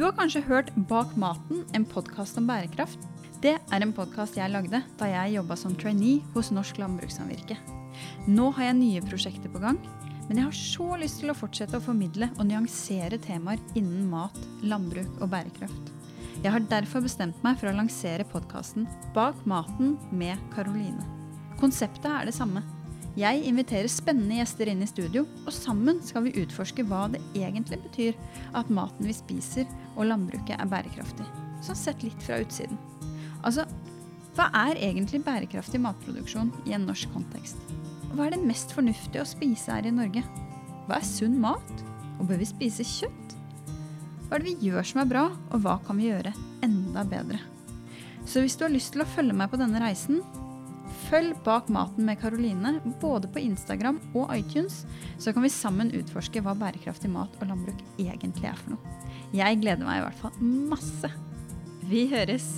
kanskje hørt Bak maten, en podkast om bærekraft. Det er en podkast jeg lagde da jeg jobba som trainee hos Norsk Landbrukssamvirke. Nå har jeg nye prosjekter på gang, men jeg har så lyst til å fortsette å formidle og nyansere temaer innen mat, landbruk og bærekraft. Jeg har derfor bestemt meg for å lansere podkasten Bak maten med Karoline. Konseptet er det samme. Jeg inviterer spennende gjester inn i studio, og sammen skal vi utforske hva det egentlig betyr at maten vi spiser og landbruket er bærekraftig. Sånn sett litt fra utsiden. Altså, hva er egentlig bærekraftig matproduksjon i en norsk kontekst? Hva er det mest fornuftige å spise her i Norge? Hva er sunn mat? Og bør vi spise kjøtt? Hva er det vi gjør som er bra, og hva kan vi gjøre enda bedre? Så hvis du har lyst til å følge meg på denne reisen, følg Bak maten med Karoline både på Instagram og iTunes, så kan vi sammen utforske hva bærekraftig mat og landbruk egentlig er for noe. Jeg gleder meg i hvert fall masse. Vi høres!